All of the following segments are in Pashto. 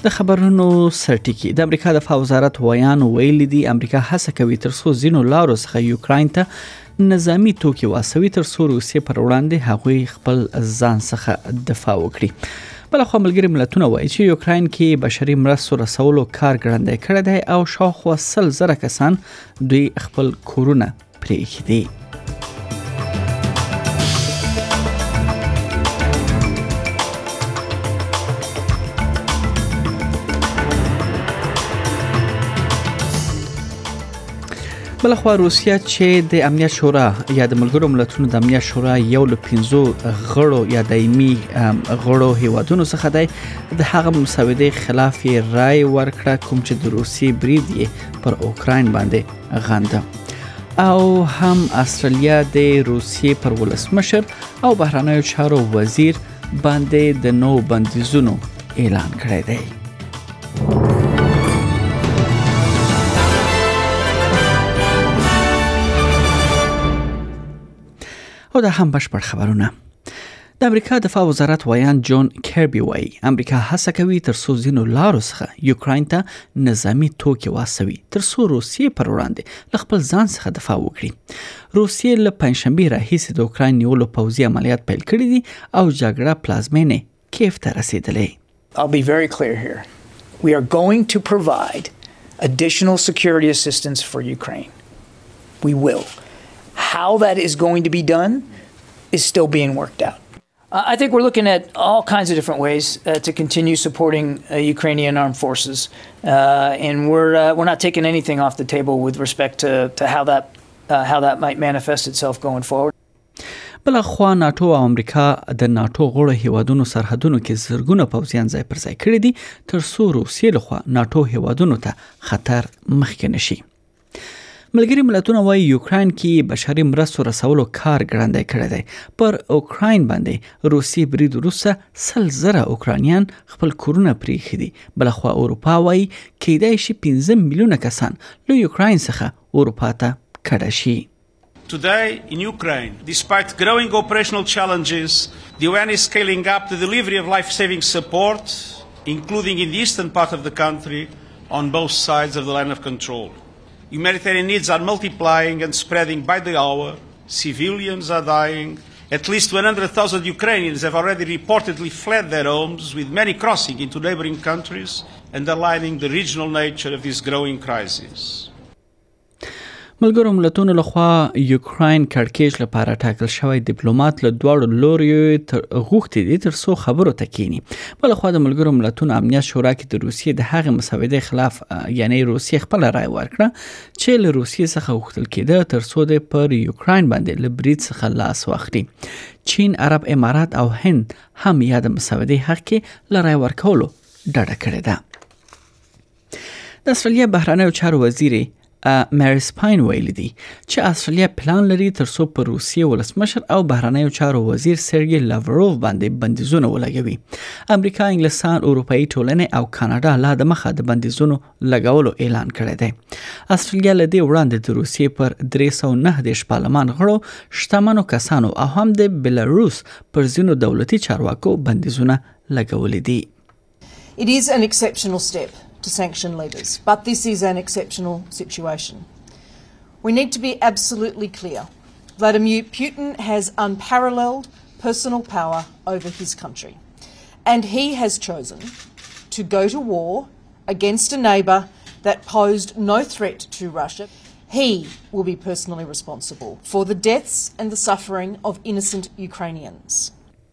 د خبرونو سرټکی د امریکا د دفاع وزارت ویانو ویلي دي امریکا هڅه کوي تر څو زینو لارو څخه یوکرين ته نظامی توکي واسوي تر څو روسیې پر وړاندې هغوی خپل ځان څخه دفاع وکړي بل خو ملګری ملتونه وایي چې یوکرين کې بشري مرستو رسولو کار ګړندې کړی دی او شاوخوا سل زره کسان دوی خپل کورونه پرېږدي. بلخوا روسیه چې د امنیت شورا یا د ملګرو ملتونو د امنیت شورا یو له 15 غړو یا دایمي غړو هیوادونو څخه دی د هغه مسودې خلاف رائے ورکړه کوم چې د روسیې برید پر اوکرين باندې غنده او هم استرالیا د روسیې پر ولسمشر او بهرنیو چارو وزیر باندې د نو بندیزونو اعلان کړی دی او دا هم بشپړ خبرونه د امریکا دفاع وزارت ویاند جون کیربي وایي امریکا هڅه کوي تر څو ځینو لارو څخه یوکراین ته نظامی توکي واسوي تر څو روسیې پر وړاندې له خپل ځان څخه دفاع وکړي روسیې له پنځشنبه راهیسې د اوکراین نیولو پوځي عملیات پیل کړي دي او جګړه پلازمینه کیف ته رسیدلې I'll be very clear here. We are going to provide additional security assistance for Ukraine. We will. How that is going to be done is still being worked out. Uh, I think we're looking at all kinds of different ways uh, to continue supporting uh, Ukrainian armed forces, uh, and we're uh, we're not taking anything off the table with respect to, to how that how that might manifest itself going forward. بلخوا ناټو او امریکا د ناټو غړو هیوادونو سرحدونو کې زرګونه پوځیان ځای پر ځای کړي دي تر څو روسیې لخوا ناټو هیوادونو ته خطر مخکې نشي ملګری ملتونه وايي یوکرين کې بشري مرستو رسولو کار ګړندی کړی دی پر اوکراین باندې روسي برید وروسته سل زره اوکرانیان خپل کورونه پریښي دي بلخوا اروپا وايي کېدای شي 15 میلیونه کسان له یوکرين څخه اروپا ته کډه شي Today in Ukraine, despite growing operational challenges, the UN is scaling up the delivery of life saving support, including in the eastern part of the country, on both sides of the line of control. Humanitarian needs are multiplying and spreading by the hour. Civilians are dying. At least 100,000 Ukrainians have already reportedly fled their homes, with many crossing into neighboring countries, underlining the regional nature of this growing crisis. ملګرو ملتونو لخوا یوکراین کړکیچ لپاره ټاکل شوی ډیپلوماټ له دواړو لوریو غوښتي دي تر څو خبرو ته کینی بل خو د ملګرو ملتونو امنیت شورا کې د روسیې د هغې مسودې خلاف یعنی روسیې خپل رائے ورکړه چې له روسیې څخه غوښتل کېده تر څو د پر یوکراین باندې له برید څخه لاس واخلي چین عرب امارات او هند هم یاد مسودې حق کې لرای ورکولو ډډه کړې ده د استرالیا بهرنیو چارو وزیرې مریس پاین ویل دي چې استرالیا پلان لري ترڅو پر روسیې ولسمشر او بهرنیو چارو وزیر سرګي لاوروف باندې بندیزونه ولګوي امریکا انګلستان اروپאי ټولنه او کاناډا لا د مخه د بندیزونو لګولو اعلان کړی دی استرالیا له دې وړاندې د روسیې پر 309 دیش پارلمان غړو شتمنو کسانو او هم د بلاروس پر ځینو دولتي چارواکو بندیزونه لګولې دي It is an exceptional step to sanction leaders, but this is an exceptional situation. We need to be absolutely clear Vladimir Putin has unparalleled personal power over his country, and he has chosen to go to war against a neighbour that posed no threat to Russia. He will be personally responsible for the deaths and the suffering of innocent Ukrainians.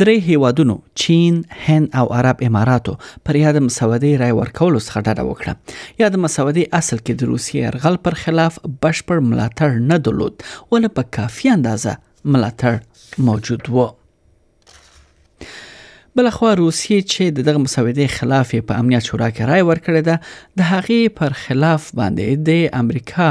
درې هیوادونو چین، هند او عرب اماراتو پر یاد مسودې رای ورکولو څخه ډډه وکړه. یاد مسودې اصل کې د روسیې يرغل پر خلاف بشپړ ملاتړ نه درلود، ول په کافي اندازه ملاتړ موجود و. بلخوا روسیې چې د دغه مسودې خلاف په امنیت شورا کې رای ورکړې ده د هغې پر خلاف باندې د امریکا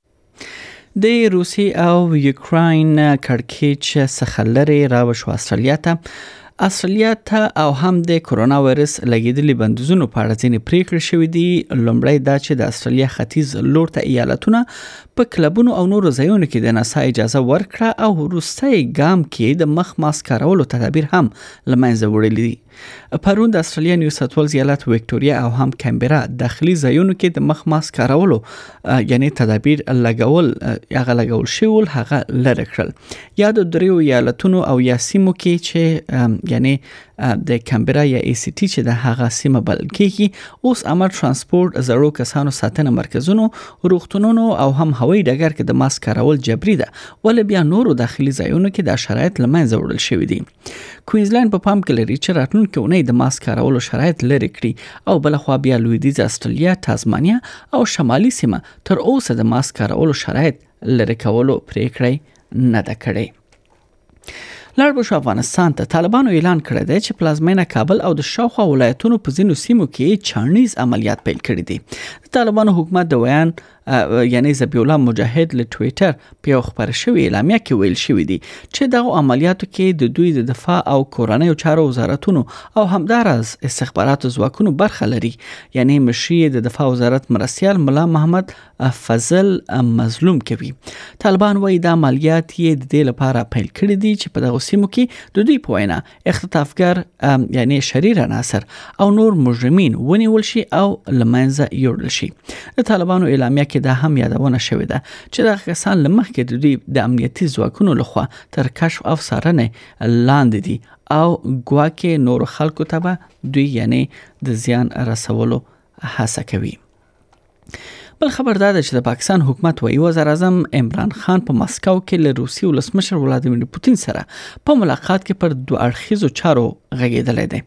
د روسیې او یوکراین کړکیچ څخه لري راوښو استرالیا ته استرالیا ته او هم د کورونا وایرس لګیدلي بندیزونو په اړه ځینې پریکړې شوې دي لومړی دا چې د استرالیا ختیځ لور ته ایالتونه په کلبونو او نورو ځایونو کې د نسا اجازه ورکړه او روسي ګام کې د مخ ماسک کارولو تدابیر هم لمنځه وړلي دي پرون د استرالیا نیو ساتولز ایالت وکټوریا او هم کمبرا داخلي ځایونو کې د مخ ماسک کارولو یعنی تدابیر لګول هغه لګول شول هغه لری کړل یا د دریو ایالتونو او یا سیمو کې چې یعنی د کمبرا یا ای سی ټی چې د هغه سیمه بلل کیږي اوس امر ترانسپورت زړو کسانو ساتنه مرکزونو روغتونونو او هم هوایي ډګر کې د ماسک کارول جبري ده ولې بیا نورو داخلي ځایونو کې دا شرایط لمنځه وړل شوې دي کوینزلند په پام کې لري چې راتلونکي اونۍ د ماسک کارولو شرایط لرې کړي او بلخوا بیا لویدیځ استرالیا تازمانیا او شمالي سیمه تر اوسه د ماسک کارولو شرایط لرې کولو پریکړه نه ده کړې لړ بشو افغانستان ته طالبانو اعلان کړی دی چې پلازمینه کابل او د شاوخوا ولایتونو په ځینو سیمو کې چاڼیز عملیات پیل کړي دي طالبانو حکومت د ویان یعنی زبی الله مجاهد له ټویټر په یو خبر شوی اعلامیه کې ویل شوی دی چې دغه عملیاتو کې د دوی د دفاع او کورنۍ چارو وزارتونو او همدارز استخباراتو ځواکونو برخه لري یعنی مشري د دفاع وزارت مرستیال ملا محمد فضل مظلوم کوي طالبان وایي دا عملیات یې د دې لپاره پیل کړی دي چې په دغه سیمو کې د دوی په وینا اختطافګر یعنی شریر عناصر او نور مجرمین ونیول شي او لمنځه یوړل شي د طالبانو اعلامیه کې دا هم یادونه شوې ده چې د کسان لمخکې د دوی د امنیتي ځواکونو لخوا تر کشف او سارنې لاندې دي او ګواکې نور خلکو ته به دوی یعنی د زیان رسولو هڅه کوي بل خبر دا ده چې د پاکستان حکومت وایي وزیر اعظم عمران خان په مسکو کې له روسي ولسمشر ولادیمیر پوتین سره په ملاقات کې پر دوه اړخیزو چارو غږیدلی دی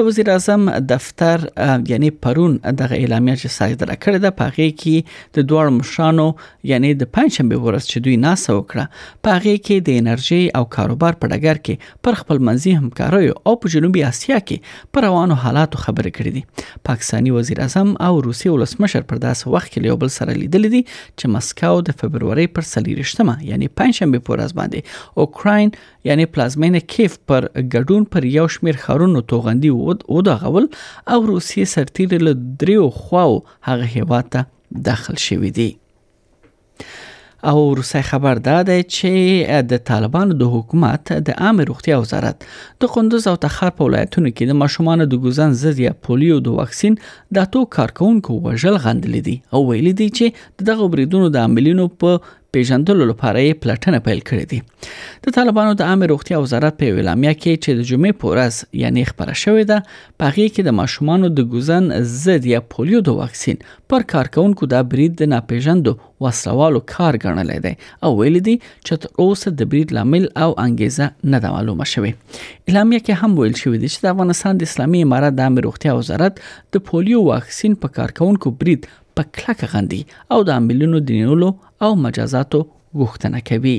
د وزیر اعظم دفتر یعنی پرون دغه اعلامیه چې صادره کړې ده په هغه کې د دوه مشرانو یعنی د پنځشنبه ورځ چې دوی ناسه وکړه په هغه کې د انرژي او کاروبار په ډګر کې پر خپلمنځي همکاریو او په جنوبي اسیا کې پر روانو حالاتو خبرې کړې دي پاکستاني وزیر اعظم او روسي ولسمشر پر داسې وخت کې یو بل سره لیدلې دي چې مسکو د فبرورۍ پر 24مه یعنی پنځشنبه پر ورځ باندې اوکراین یعنی پلازمینه کیف پر ګډون پر یو شمیر خارونو توغندي او دغول او روسي سرتیر له دریو خواو هغه هیوا ته داخل شوې دي او روسي خبر دا دی چې د طالبانو د حکومت د عامه روغتیا وزارت د قندوز او تخار په ولایتونو کې د ماشومان د ګوزن ضد یا پولیو د واکسین د اتو کارکونکو وژل غندل دي او ویل دي چې دغه بریدونو د عاملینو په پیژندلو لپاره یې پلټنه پیل کړې دي د طالبانو د عامه روغتیا وزارت په اعلامیه کې چې د جمعې په ورځ یعنی خبره شوې ده په هغه کې د ماشومان د ګوزن ضد یا پولیو د واکسین پر کارکونکو دا برید د ناپېژندو وسلوالو کار ګڼلی دی او ویلي دي چې تر اوسه د برید لامل او انګیزه نه ده معلومه شوې اعلامیه کې هم ویل شوې دي چې د افغانستان د اسلامي امارت د عامه روغتیا وزارت د پولیو واکسین په کارکونکو برید په کلکه غندي او د عاملینو د نیولو او مجازاتو غوښتنه کوي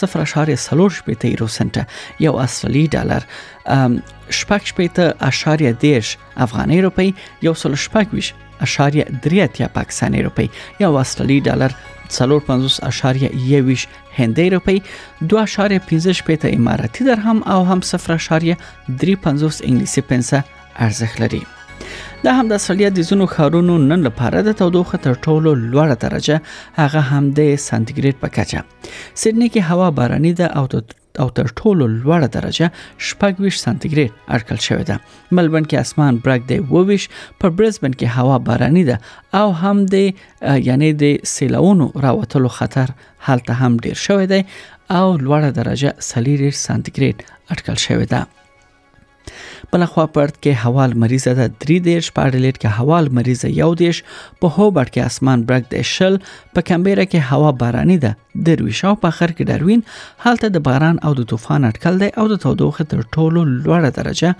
صفر اشاریه سلور شپېته یورو سنټه یو استرالی ډالر شپږ شپېته اشاریه دیش افغاني روپی یو سل شپږ ویش اشاریه درې اتیا پاکستاني روپی یو استرالی ډالر څلور پنځوس اشاریه یویش هندۍ روپی دوه اشاریه پنځه شپېته اماراتي درهم او هم صفر اشاریه درې پنځوس انګلیسي پنسه ارزښت لري دا هم د استرالیا د ځینو ښارونو نن لپاره د تودوخه تر ټولو لوړه درجه هغه هم د سانتیګریډ په کچه سیدنی کې هوا باراني ده او او تر ټولو لوړه درجه شپږویشت سانتیګریډ اټکل شوې ده ملبن کې اسمان برګ دی وویش په برزبن کې هوا باراني ده او هم د یعنی د سیلاونو راوتلو خطر هلته هم ډیر شوې ده او لوړه درجه سلیری سانتیګریډ اټکل شوې ده بل خو پرد کې هوا لمریزه ده 3 دیش په اډلیټ کې هوا لمریزه یو دیش په هوبرټ کې اسمان برګ دی شل په کمبيرا کې هوا باراني ده درویش او په خر کې دروین هلته د باران او د طوفان اټکل دی او د تودوخه تر ټولو لوړه درجه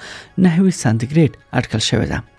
9 سانتیګریډ اټکل شوې ده